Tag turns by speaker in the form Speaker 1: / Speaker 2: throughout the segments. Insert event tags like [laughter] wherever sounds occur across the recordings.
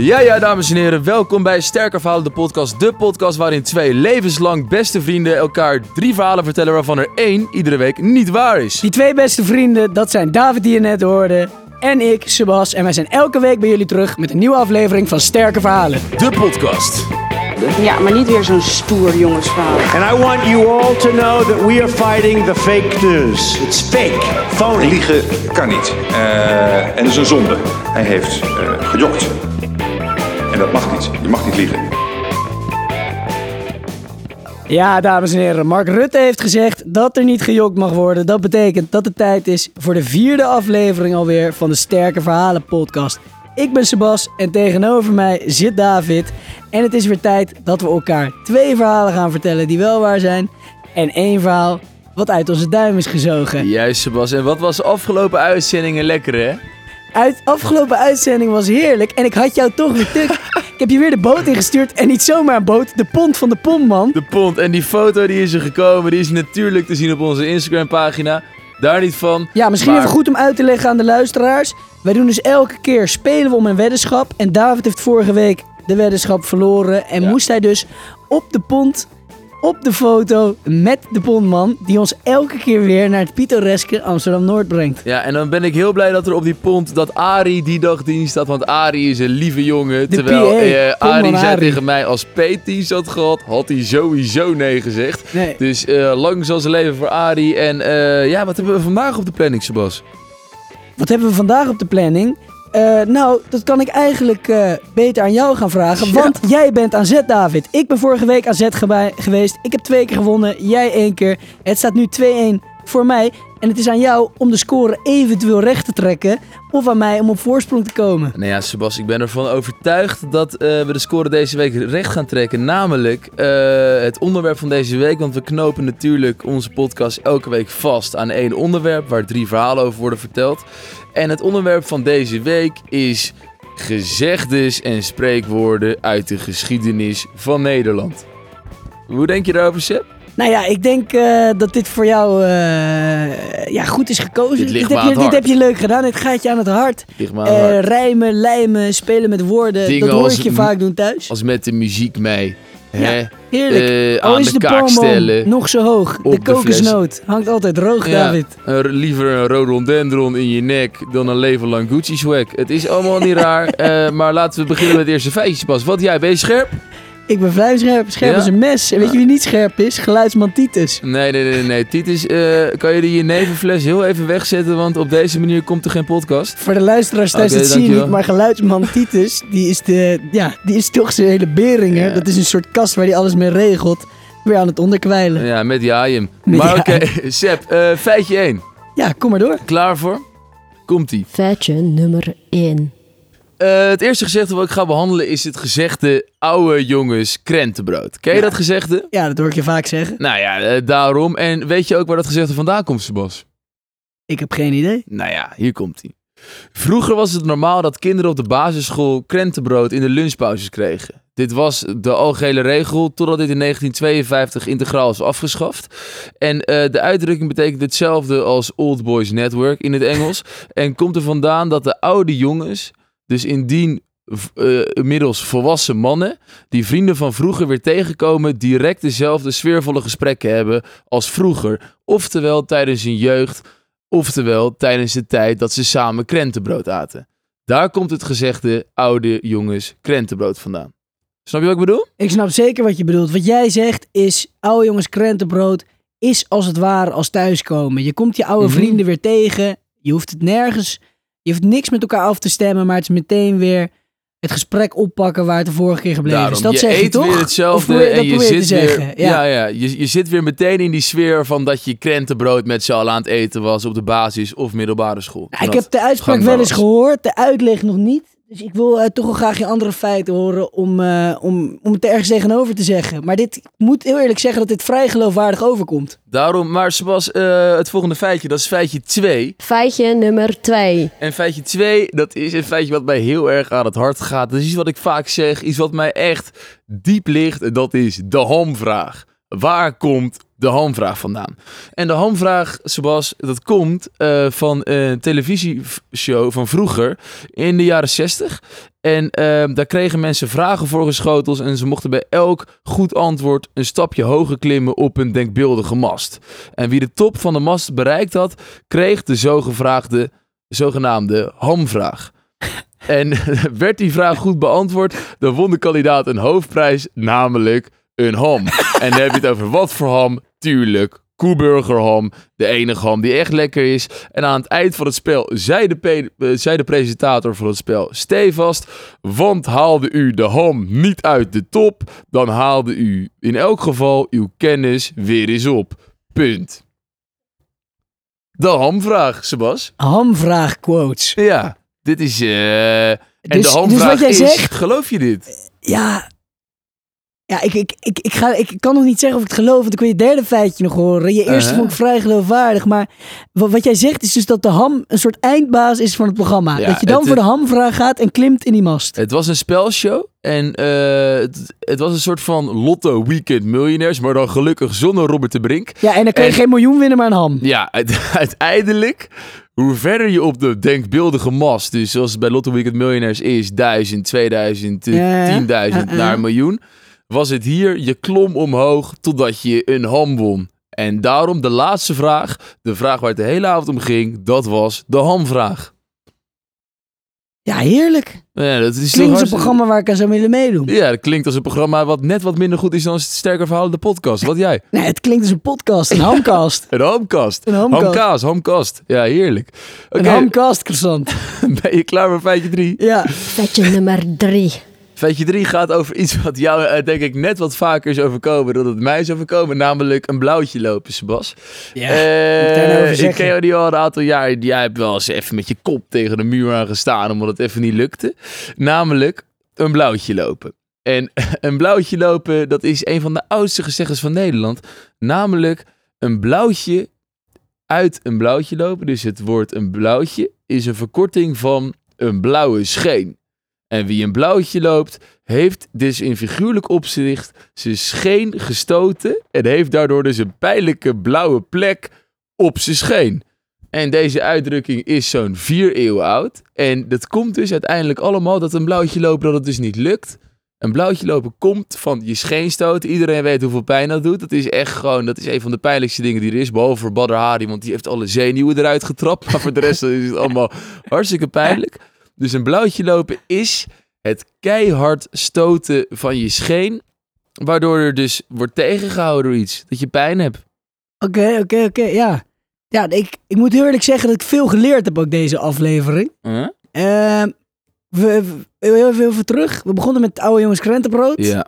Speaker 1: Ja, ja, dames en heren, welkom bij Sterker Verhalen, de podcast. De podcast waarin twee levenslang beste vrienden elkaar drie verhalen vertellen waarvan er één iedere week niet waar is.
Speaker 2: Die twee beste vrienden, dat zijn David die je net hoorde en ik, Sebas. En wij zijn elke week bij jullie terug met een nieuwe aflevering van Sterke Verhalen.
Speaker 1: De podcast.
Speaker 3: Ja, maar niet weer zo'n stoer jongensverhaal.
Speaker 4: And I want you all to know that we are fighting the fake news. It's fake, phony.
Speaker 5: Liegen kan niet. Eh, en dat is een zonde. Hij heeft eh, gejokt. En dat mag niet. Je mag niet liegen.
Speaker 2: Ja, dames en heren, Mark Rutte heeft gezegd dat er niet gejokt mag worden. Dat betekent dat het tijd is voor de vierde aflevering alweer van de Sterke Verhalen podcast. Ik ben Sebas en tegenover mij zit David. En het is weer tijd dat we elkaar twee verhalen gaan vertellen die wel waar zijn. En één verhaal wat uit onze duim is gezogen.
Speaker 1: Juist, Sebas. En wat was de afgelopen uitzendingen lekker, hè?
Speaker 2: Uit afgelopen uitzending was heerlijk en ik had jou toch weer tuk. [laughs] ik heb je weer de boot ingestuurd en niet zomaar een boot, de pont van de pont, man.
Speaker 1: De pont. En die foto die is er gekomen, die is natuurlijk te zien op onze Instagram-pagina. Daar niet van.
Speaker 2: Ja, misschien
Speaker 1: Maar-
Speaker 2: even goed om uit te leggen aan de luisteraars. Wij doen dus elke keer spelen we om een weddenschap. En David heeft vorige week de weddenschap verloren. En
Speaker 1: Ja.
Speaker 2: moest hij dus op de pont, op de foto met de pontman... die ons elke keer weer naar het pittoreske Amsterdam-Noord brengt.
Speaker 1: Ja, en dan ben ik heel blij dat er op die pont dat Ari die dag dienst had. Want Ari is een lieve jongen.
Speaker 2: De
Speaker 1: terwijl
Speaker 2: PA,
Speaker 1: eh, Ari zei tegen mij als Peet dienst had gehad, had hij sowieso nee gezegd.
Speaker 2: Nee.
Speaker 1: Dus eh, lang zal ze leven voor Ari. En eh, ja, wat hebben we vandaag op de planning, Sebas?
Speaker 2: Wat hebben we vandaag op de planning? Eh, nou, dat kan ik eigenlijk eh, beter aan jou gaan vragen.
Speaker 1: Ja.
Speaker 2: Want jij bent aan zet, David. Ik ben vorige week aan zet geweest. Ik heb twee keer gewonnen, jij één keer. Het staat nu 2-1 voor mij. En het is aan jou om de score eventueel recht te trekken. Of aan mij om op voorsprong te komen.
Speaker 1: Nou ja, Sebas, ik ben ervan overtuigd dat eh, we de score deze week recht gaan trekken. Namelijk eh, het onderwerp van deze week. Want we knopen natuurlijk onze podcast elke week vast aan één onderwerp. Waar drie verhalen over worden verteld. En het onderwerp van deze week is gezegdes en spreekwoorden uit de geschiedenis van Nederland. Hoe denk je daarover, Seb?
Speaker 2: Nou ja, ik denk eh, dat dit voor jou eh, ja, goed is gekozen.
Speaker 1: Dit
Speaker 2: heb je,
Speaker 1: het
Speaker 2: dit heb je leuk gedaan. Dit gaat je aan het hart.
Speaker 1: Het hart.
Speaker 2: rijmen, lijmen, spelen met woorden.
Speaker 1: Dingen
Speaker 2: dat hoor ik je vaak doen thuis.
Speaker 1: Als met de muziek mee. Hè?
Speaker 2: Ja, Heerlijk. Al
Speaker 1: aan
Speaker 2: is
Speaker 1: de, kaak stellen.
Speaker 2: nog zo hoog. De kokosnoot hangt altijd droog,
Speaker 1: Ja,
Speaker 2: David.
Speaker 1: liever een rhododendron in je nek dan een leven lang Gucci swag. Het is allemaal niet raar, [laughs] maar laten we beginnen met het eerste feitje pas. Wat jij, ben je scherp?
Speaker 2: Ik ben vrij scherp. Scherp
Speaker 1: Ja?
Speaker 2: als een mes. En weet je wie niet scherp is? Geluidsman Titus.
Speaker 1: Nee, nee, nee, nee. Titus, eh, kan je die je nevenfles heel even wegzetten, want op deze manier komt er geen podcast.
Speaker 2: Voor de luisteraars thuis,
Speaker 1: Oké,
Speaker 2: dat zie je niet. Maar geluidsman Titus, die is, de, ja, die is toch zijn hele beringer.
Speaker 1: Ja.
Speaker 2: Dat is een soort kast waar hij alles mee regelt. Weer aan het onderkwijlen. Ja,
Speaker 1: Ja, met.
Speaker 2: Met
Speaker 1: Maar oké, [laughs] Seb, eh, feitje 1.
Speaker 2: kom maar door.
Speaker 1: Klaar voor? Komt-ie.
Speaker 6: Feitje nummer 1.
Speaker 1: Eh, het eerste gezegde wat ik ga behandelen is het gezegde oude jongens krentenbrood. Ken je
Speaker 2: Ja.
Speaker 1: dat gezegde?
Speaker 2: Ja, dat hoor ik je vaak zeggen.
Speaker 1: Nou ja, eh, daarom. En weet je ook waar dat gezegde vandaan komt, Sebas?
Speaker 2: Ik heb geen idee.
Speaker 1: Nou ja, hier komt hij. Vroeger was het normaal dat kinderen op de basisschool krentenbrood in de lunchpauzes kregen. Dit was de algehele regel totdat dit in 1952 integraal is afgeschaft. En eh, de uitdrukking betekent hetzelfde als Old Boys Network in het Engels. en komt er vandaan dat de oude jongens, dus indien v- eh, inmiddels volwassen mannen, die vrienden van vroeger weer tegenkomen, direct dezelfde sfeervolle gesprekken hebben als vroeger. Oftewel tijdens hun jeugd Oftewel, tijdens de tijd dat ze samen krentenbrood aten. Daar komt het gezegde oude jongens krentenbrood vandaan. Snap je wat ik bedoel?
Speaker 2: Ik snap zeker wat je bedoelt. Wat jij zegt is, oude jongens krentenbrood is als het ware als thuiskomen. Je komt je oude
Speaker 1: Mhm.
Speaker 2: vrienden weer tegen. Je hoeft het nergens, je hoeft niks met elkaar af te stemmen, maar het is meteen weer het gesprek oppakken waar het de vorige keer gebleven
Speaker 1: Daarom,
Speaker 2: is. Dat
Speaker 1: je
Speaker 2: zeg je toch?
Speaker 1: weer
Speaker 2: Of
Speaker 1: hetzelfde
Speaker 2: probeer-
Speaker 1: en je zit weer... Ja, ja, Je, je zit weer meteen in die sfeer van dat je krentenbrood met z'n allen aan het eten was op de basis of middelbare school.
Speaker 2: Nou, ik heb de uitspraak wel eens gehoord, de uitleg nog niet. Dus ik wil eh, toch wel graag je andere feiten horen om, eh, om, om het er ergens tegenover te zeggen. Maar dit, ik moet heel eerlijk zeggen dat dit vrij geloofwaardig overkomt.
Speaker 1: Daarom, maar Sebas, eh, het volgende feitje, dat is feitje 2.
Speaker 6: Feitje nummer 2.
Speaker 1: En feitje 2, dat is een feitje wat mij heel erg aan het hart gaat. Dat is iets wat ik vaak zeg, iets wat mij echt diep ligt. En dat is de hamvraag. Waar komt de hamvraag vandaan. En de hamvraag, Sebas, dat komt eh, van een televisieshow van vroeger in de jaren 60. En eh, daar kregen mensen vragen voor geschoteld en ze mochten bij elk goed antwoord een stapje hoger klimmen op een denkbeeldige mast. En wie de top van de mast bereikt had, kreeg de zogevraagde, zogenaamde hamvraag. [laughs] En [laughs] werd die vraag goed beantwoord, dan won de kandidaat een hoofdprijs, namelijk een ham. En dan heb je het over wat voor ham? Tuurlijk, koeburgerham. De enige ham die echt lekker is. En aan het eind van het spel zei de, eh, zei de presentator van het spel... Stevast, want haalde u de ham niet uit de top... dan haalde u in elk geval uw kennis weer eens op. Punt. De hamvraag, Sebas.
Speaker 2: Hamvraag quotes.
Speaker 1: Ja, dit is... eh, en
Speaker 2: Dus-
Speaker 1: de hamvraag
Speaker 2: dus wat jij
Speaker 1: is,
Speaker 2: zegt-
Speaker 1: geloof je dit?
Speaker 2: Ja. Ja, ik, ik, ik, ik, ga, ik kan nog niet zeggen of ik het geloof, want ik wil je derde feitje nog horen. Je eerste
Speaker 1: Uh-huh.
Speaker 2: vond ik vrij geloofwaardig, maar wat, wat jij zegt is dus dat de ham een soort eindbaas is van het programma.
Speaker 1: Ja,
Speaker 2: dat je dan
Speaker 1: het-
Speaker 2: voor de hamvraag gaat en klimt in die mast.
Speaker 1: Het was een spelshow en eh, het, het was een soort van Lotto Weekend Millionaires, maar dan gelukkig zonder Robert de Brink.
Speaker 2: Ja, en dan kun je
Speaker 1: En-
Speaker 2: geen miljoen winnen, maar een ham.
Speaker 1: Ja, uite- [laughs] uiteindelijk, hoe verder je op de denkbeeldige mast, dus zoals het bij Lotto Weekend Millionaires is, 1000, 2000, eh,
Speaker 2: Ja, ja.
Speaker 1: 10.000
Speaker 2: Ja, ja.
Speaker 1: naar een miljoen, was het hier. Je klom omhoog totdat je een ham won. En daarom de laatste vraag, de vraag waar het de hele avond om ging, dat was de hamvraag.
Speaker 2: Ja, heerlijk.
Speaker 1: Ja, dat is
Speaker 2: klinkt als een programma waar ik aan zou willen meedoen.
Speaker 1: Ja, dat klinkt als een programma wat net wat minder goed is dan het Sterker Verhalen, de podcast. Wat jij?
Speaker 2: Nee, het klinkt als een podcast, een hamcast. [laughs]
Speaker 1: een hamcast.
Speaker 2: Een hamcast.
Speaker 1: Hamkaas. Ja, heerlijk.
Speaker 2: Een hamkast, croissant. [laughs]
Speaker 1: ben je klaar voor feitje 3?
Speaker 2: Ja.
Speaker 6: Feitje nummer 3.
Speaker 1: Veetje 3 gaat over iets wat jou, eh, denk ik, net wat vaker is overkomen dan het mij is overkomen. Namelijk een blauwtje lopen, Sebas.
Speaker 2: Ja, uh, ik
Speaker 1: ken jou die al een aantal jaar. Jij hebt wel eens even met je kop tegen de muur aan gestaan omdat het even niet lukte. Namelijk een blauwtje lopen. En [laughs] een blauwtje lopen, dat is een van de oudste gezegdes van Nederland. Namelijk een blauwtje uit een blauwtje lopen. Dus het woord een blauwtje is een verkorting van een blauwe scheen. En wie een blauwtje loopt, heeft dus in figuurlijk opzicht zijn scheen gestoten en heeft daardoor dus een pijnlijke blauwe plek op zijn scheen. En deze uitdrukking is zo'n vier eeuwen oud. En dat komt dus uiteindelijk allemaal dat een blauwtje lopen dat het dus niet lukt. Een blauwtje lopen komt van je scheen stoten. Iedereen weet hoeveel pijn dat doet. Dat is echt gewoon, dat is een van de pijnlijkste dingen die er is. Behalve voor Badr Hari, want die heeft alle zenuwen eruit getrapt. Maar voor de rest is het allemaal hartstikke pijnlijk. Dus een blauwtje lopen is het keihard stoten van je scheen. Waardoor er dus wordt tegengehouden door iets. Dat je pijn hebt.
Speaker 2: Oké, oké, oké, ja. Ja, ik, ik moet heel eerlijk zeggen dat ik veel geleerd heb ook deze aflevering.
Speaker 1: Huh?
Speaker 2: Ehm, we, we, heel even, terug. We begonnen met oude jongens krentenbrood.
Speaker 1: Ja.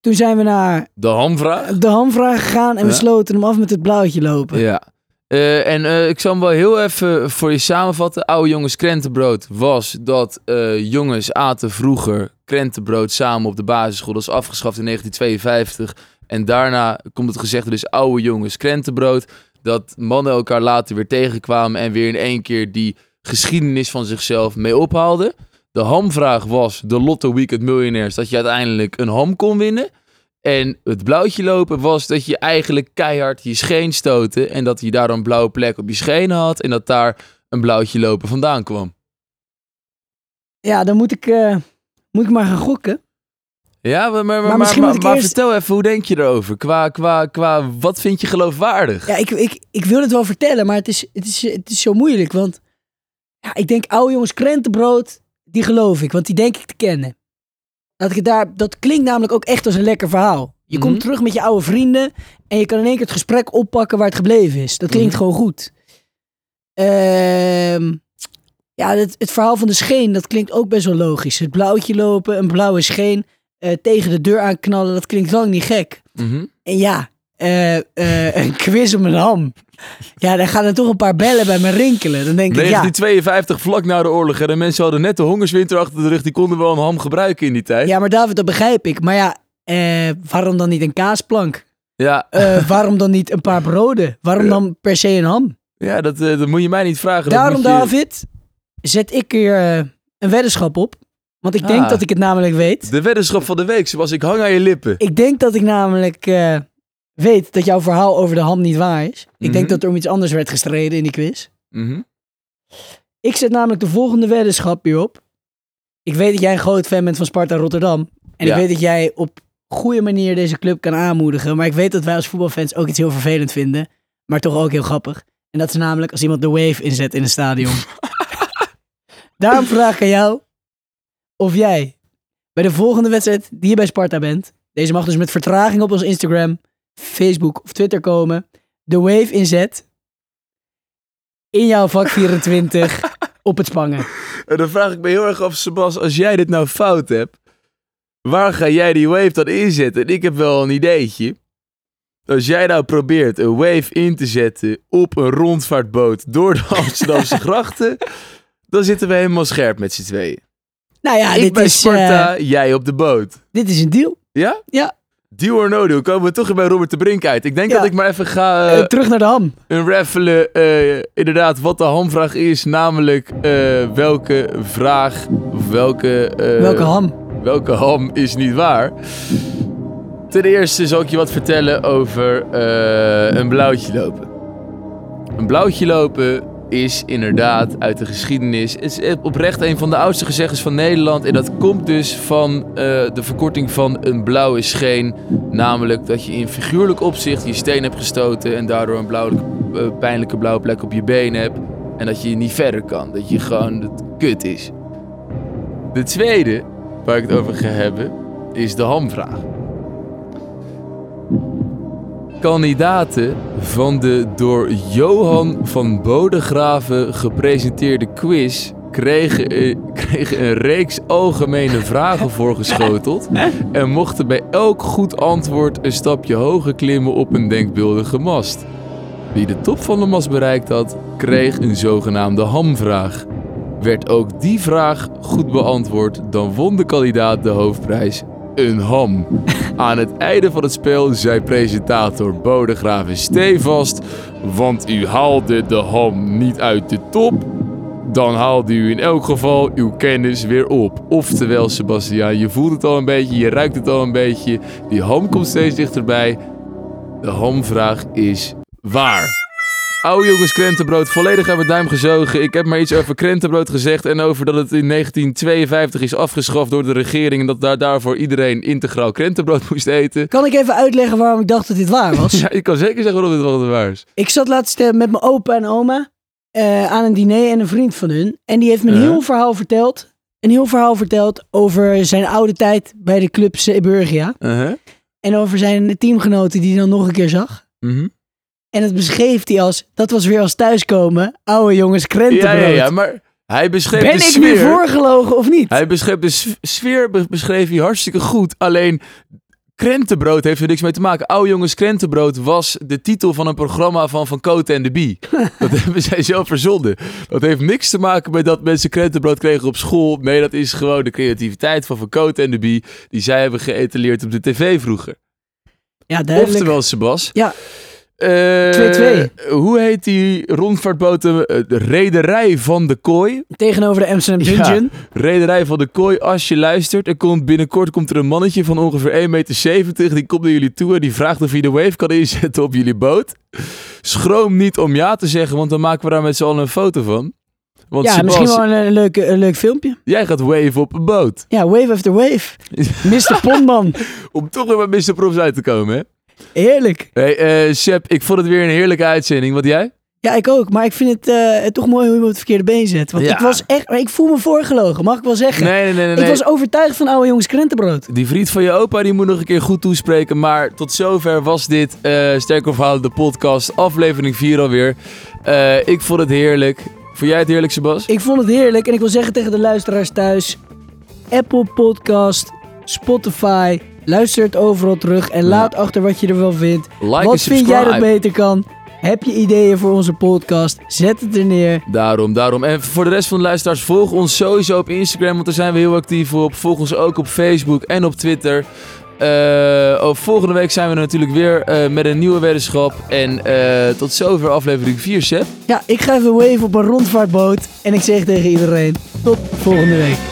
Speaker 2: Toen zijn we naar
Speaker 1: De hamvraag.
Speaker 2: de hamvraag gegaan en we sloten hem af met het blauwtje lopen.
Speaker 1: Ja. Eh, en eh, ik zal hem wel heel even voor je samenvatten. Oude jongens krentenbrood was dat eh, jongens aten vroeger krentenbrood samen op de basisschool. Dat is afgeschaft in 1952. En daarna komt het gezegde dus oude jongens krentenbrood. Dat mannen elkaar later weer tegenkwamen en weer in één keer die geschiedenis van zichzelf mee ophaalden. De hamvraag was de Lotto Weekend Millionaires dat je uiteindelijk een ham kon winnen. En het blauwtje lopen was dat je eigenlijk keihard je scheen stoten. En dat je daar een blauwe plek op je schenen had. En dat daar een blauwtje lopen vandaan kwam.
Speaker 2: Ja, dan moet ik, eh, moet ik maar gaan gokken.
Speaker 1: Ja, maar, maar, maar, maar, maar
Speaker 2: eerst-
Speaker 1: vertel even, hoe denk je erover? Qua, qua, qua, wat vind je geloofwaardig?
Speaker 2: Ja, ik, ik, ik wil het wel vertellen, maar het is, het is, het is zo moeilijk. Want ja, ik denk, oude jongens krentenbrood, die geloof ik. Want die denk ik te kennen. Dat, het daar, dat klinkt namelijk ook echt als een lekker verhaal. Je
Speaker 1: Mhm.
Speaker 2: komt terug met je oude vrienden en je kan in één keer het gesprek oppakken waar het gebleven is. Dat klinkt
Speaker 1: Mhm.
Speaker 2: gewoon goed. Ehm, ja, het, het verhaal van de scheen, dat klinkt ook best wel logisch. Het blauwtje lopen, een blauwe scheen, eh, tegen de deur aanknallen, dat klinkt lang niet gek.
Speaker 1: Mhm.
Speaker 2: En ja, eh, eh, [laughs] een quiz om een ham. Ja, daar gaan er toch een paar bellen bij me rinkelen. Dan denk ik, ja,
Speaker 1: 1952, vlak na de oorlog. En de mensen hadden net de hongerswinter achter de rug. Die konden wel een ham gebruiken in die tijd.
Speaker 2: ja, maar David, dat begrijp ik. Maar ja, eh, waarom dan niet een kaasplank?
Speaker 1: Ja,
Speaker 2: Eh, waarom dan niet een paar broden? Waarom dan per se een ham?
Speaker 1: ja dat, eh, dat moet je mij niet vragen.
Speaker 2: Daarom,
Speaker 1: je-
Speaker 2: David, zet ik hier eh, een weddenschap op. Want ik denk
Speaker 1: Ah.
Speaker 2: dat ik het namelijk weet.
Speaker 1: De weddenschap van de week, zoals ik hang aan je lippen.
Speaker 2: Ik denk dat ik namelijk weet dat jouw verhaal over de ham niet waar is. Ik
Speaker 1: Mhm.
Speaker 2: denk dat er om iets anders werd gestreden in die quiz.
Speaker 1: Mhm.
Speaker 2: Ik zet namelijk de volgende weddenschap hierop. Ik weet dat jij een groot fan bent van Sparta Rotterdam. En
Speaker 1: Ja.
Speaker 2: ik weet dat jij op goede manier deze club kan aanmoedigen. Maar ik weet dat wij als voetbalfans ook iets heel vervelend vinden. Maar toch ook heel grappig. En dat is namelijk als iemand de wave inzet in een stadion. [laughs] Daarom vraag ik aan jou of jij bij de volgende wedstrijd die je bij Sparta bent. Deze mag dus met vertraging op ons Instagram, Facebook of Twitter komen. De wave inzet in jouw vak 24 [laughs] op het spangen.
Speaker 1: En dan vraag ik me heel erg af, Sebas, als jij dit nou fout hebt, waar ga jij die wave dan inzetten? En ik heb wel een ideetje. Als jij nou probeert een wave in te zetten op een rondvaartboot door de Amsterdamse [laughs] grachten, dan zitten we helemaal scherp met z'n tweeën.
Speaker 2: Nou ja,
Speaker 1: ik
Speaker 2: dit
Speaker 1: bij
Speaker 2: is,
Speaker 1: Sparta,
Speaker 2: eh,
Speaker 1: jij op de boot.
Speaker 2: dit is een deal.
Speaker 1: Ja?
Speaker 2: Ja.
Speaker 1: Deal or no deal, komen we toch weer bij Robert de Brink uit. Ik denk
Speaker 2: Ja.
Speaker 1: dat ik maar even ga
Speaker 2: Eh,
Speaker 1: eh
Speaker 2: terug naar de ham.
Speaker 1: een raffelen, eh, inderdaad, wat de hamvraag is. Namelijk, welke vraag, of welke...
Speaker 2: Welke ham?
Speaker 1: Welke ham is niet waar? Ten eerste zal ik je wat vertellen over een blauwtje lopen. Een blauwtje lopen is inderdaad uit de geschiedenis. Het is oprecht een van de oudste gezeggers van Nederland. En dat komt dus van eh, de verkorting van een blauwe scheen. Namelijk dat je in figuurlijk opzicht je steen hebt gestoten. En daardoor een eh, pijnlijke blauwe plek op je been hebt. En dat je niet verder kan. Dat je gewoon het kut is. De tweede waar ik het over ga hebben, is de hamvraag. Kandidaten van de door Johan van Bodegraven gepresenteerde quiz kregen, eh, [laughs] kregen een reeks algemene vragen voorgeschoteld [laughs] en mochten bij elk goed antwoord een stapje hoger klimmen op een denkbeeldige mast. Wie de top van de mast bereikt had, kreeg een zogenaamde hamvraag. Werd ook die vraag goed beantwoord, dan won de kandidaat de hoofdprijs een ham. Aan het einde van het spel zei presentator Bodegraven stevast, want u haalde de ham niet uit de top, dan haalde u in elk geval uw kennis weer op. Oftewel, Sebastiaan, je voelt het al een beetje, je ruikt het al een beetje, die ham komt steeds dichterbij. De hamvraag is waar. Oude jongens krentenbrood, volledig uit mijn duim gezogen. Ik heb maar iets over krentenbrood gezegd en over dat het in 1952 is afgeschaft door de regering en dat daar daarvoor iedereen integraal krentenbrood [laughs] moest eten.
Speaker 2: Kan ik even uitleggen waarom ik dacht dat dit waar was? [laughs]
Speaker 1: Ja, ik kan zeker zeggen dat dit wel waar is.
Speaker 2: Ik zat laatst eh, met mijn opa en oma eh, aan een diner en een vriend van hun. En die heeft me een
Speaker 1: Ja.
Speaker 2: heel verhaal verteld. Een heel verhaal verteld over zijn oude tijd bij de club Zeeburgia.
Speaker 1: Uh-huh.
Speaker 2: En over zijn teamgenoten die hij dan nog een keer zag.
Speaker 1: Mhm.
Speaker 2: En dat beschreef hij als, dat was weer als thuiskomen. Oude jongens krentenbrood.
Speaker 1: ja, ja, maar hij beschreef
Speaker 2: Ben
Speaker 1: de
Speaker 2: ik
Speaker 1: sfeer.
Speaker 2: nu voorgelogen of niet?
Speaker 1: Hij beschreef de sfeer be- beschreef hij hartstikke goed. Alleen krentenbrood heeft er niks mee te maken. Oude jongens krentenbrood was de titel van een programma van Van Cote en de Bie. [laughs] dat hebben zij zelf verzonnen. Dat heeft niks te maken met dat mensen krentenbrood kregen op school. Nee, dat is gewoon de creativiteit van Van Cote en de Bie. Die zij hebben geëtaleerd op de tv vroeger.
Speaker 2: Ja, duidelijk.
Speaker 1: Oftewel, Sebas.
Speaker 2: Ja.
Speaker 1: Eh,
Speaker 2: 2-2.
Speaker 1: Hoe heet die rondvaartboten? eh, De Rederij van de Kooi.
Speaker 2: Tegenover de Amsterdam
Speaker 1: Ja.
Speaker 2: Junction.
Speaker 1: Rederij van de Kooi, als je luistert. Er komt binnenkort komt er een mannetje van ongeveer 1,70 meter. Die komt naar jullie toe en die vraagt of hij de wave kan inzetten op jullie boot. Schroom niet om ja te zeggen, want dan maken we daar met z'n allen een foto van. Want
Speaker 2: Ja,
Speaker 1: Sebas,
Speaker 2: misschien wel een, een leuk, een leuk filmpje.
Speaker 1: jij gaat wave op een boot.
Speaker 2: Ja, wave after wave. [laughs] Mr. Pondman.
Speaker 1: Om toch weer met Mr. Props uit te komen, hè?
Speaker 2: Heerlijk.
Speaker 1: Hey, Seb, ik vond het weer een heerlijke uitzending. Wat jij?
Speaker 2: Ja, ik ook. Maar ik vind het eh, toch mooi hoe je me op het verkeerde been zet. Want
Speaker 1: Ja.
Speaker 2: ik was echt... maar Ik voel me voorgelogen, mag ik wel zeggen.
Speaker 1: Nee, nee, nee, nee.
Speaker 2: Ik was overtuigd van oude jongens krentenbrood.
Speaker 1: Die vriend van je opa die moet nog een keer goed toespreken. Maar tot zover was dit eh Sterker Verhaal, de podcast. Aflevering 4 alweer. Ik vond het heerlijk. Vond jij het heerlijk, Sebas?
Speaker 2: Ik vond het heerlijk en ik wil zeggen tegen de luisteraars thuis... Apple Podcast, Spotify, luister het overal terug en laat achter wat je er wel vindt.
Speaker 1: Like
Speaker 2: wat vind jij dat beter kan? Heb je ideeën voor onze podcast? Zet het er neer.
Speaker 1: Daarom, daarom. En voor de rest van de luisteraars, volg ons sowieso op Instagram, want daar zijn we heel actief op. Volg ons ook op Facebook en op Twitter. Eh, oh, volgende week zijn we er natuurlijk weer eh, met een nieuwe weddenschap. En eh, tot zover aflevering 4, Seb.
Speaker 2: Ja, ik ga even wave op een rondvaartboot en ik zeg tegen iedereen... Tot volgende week.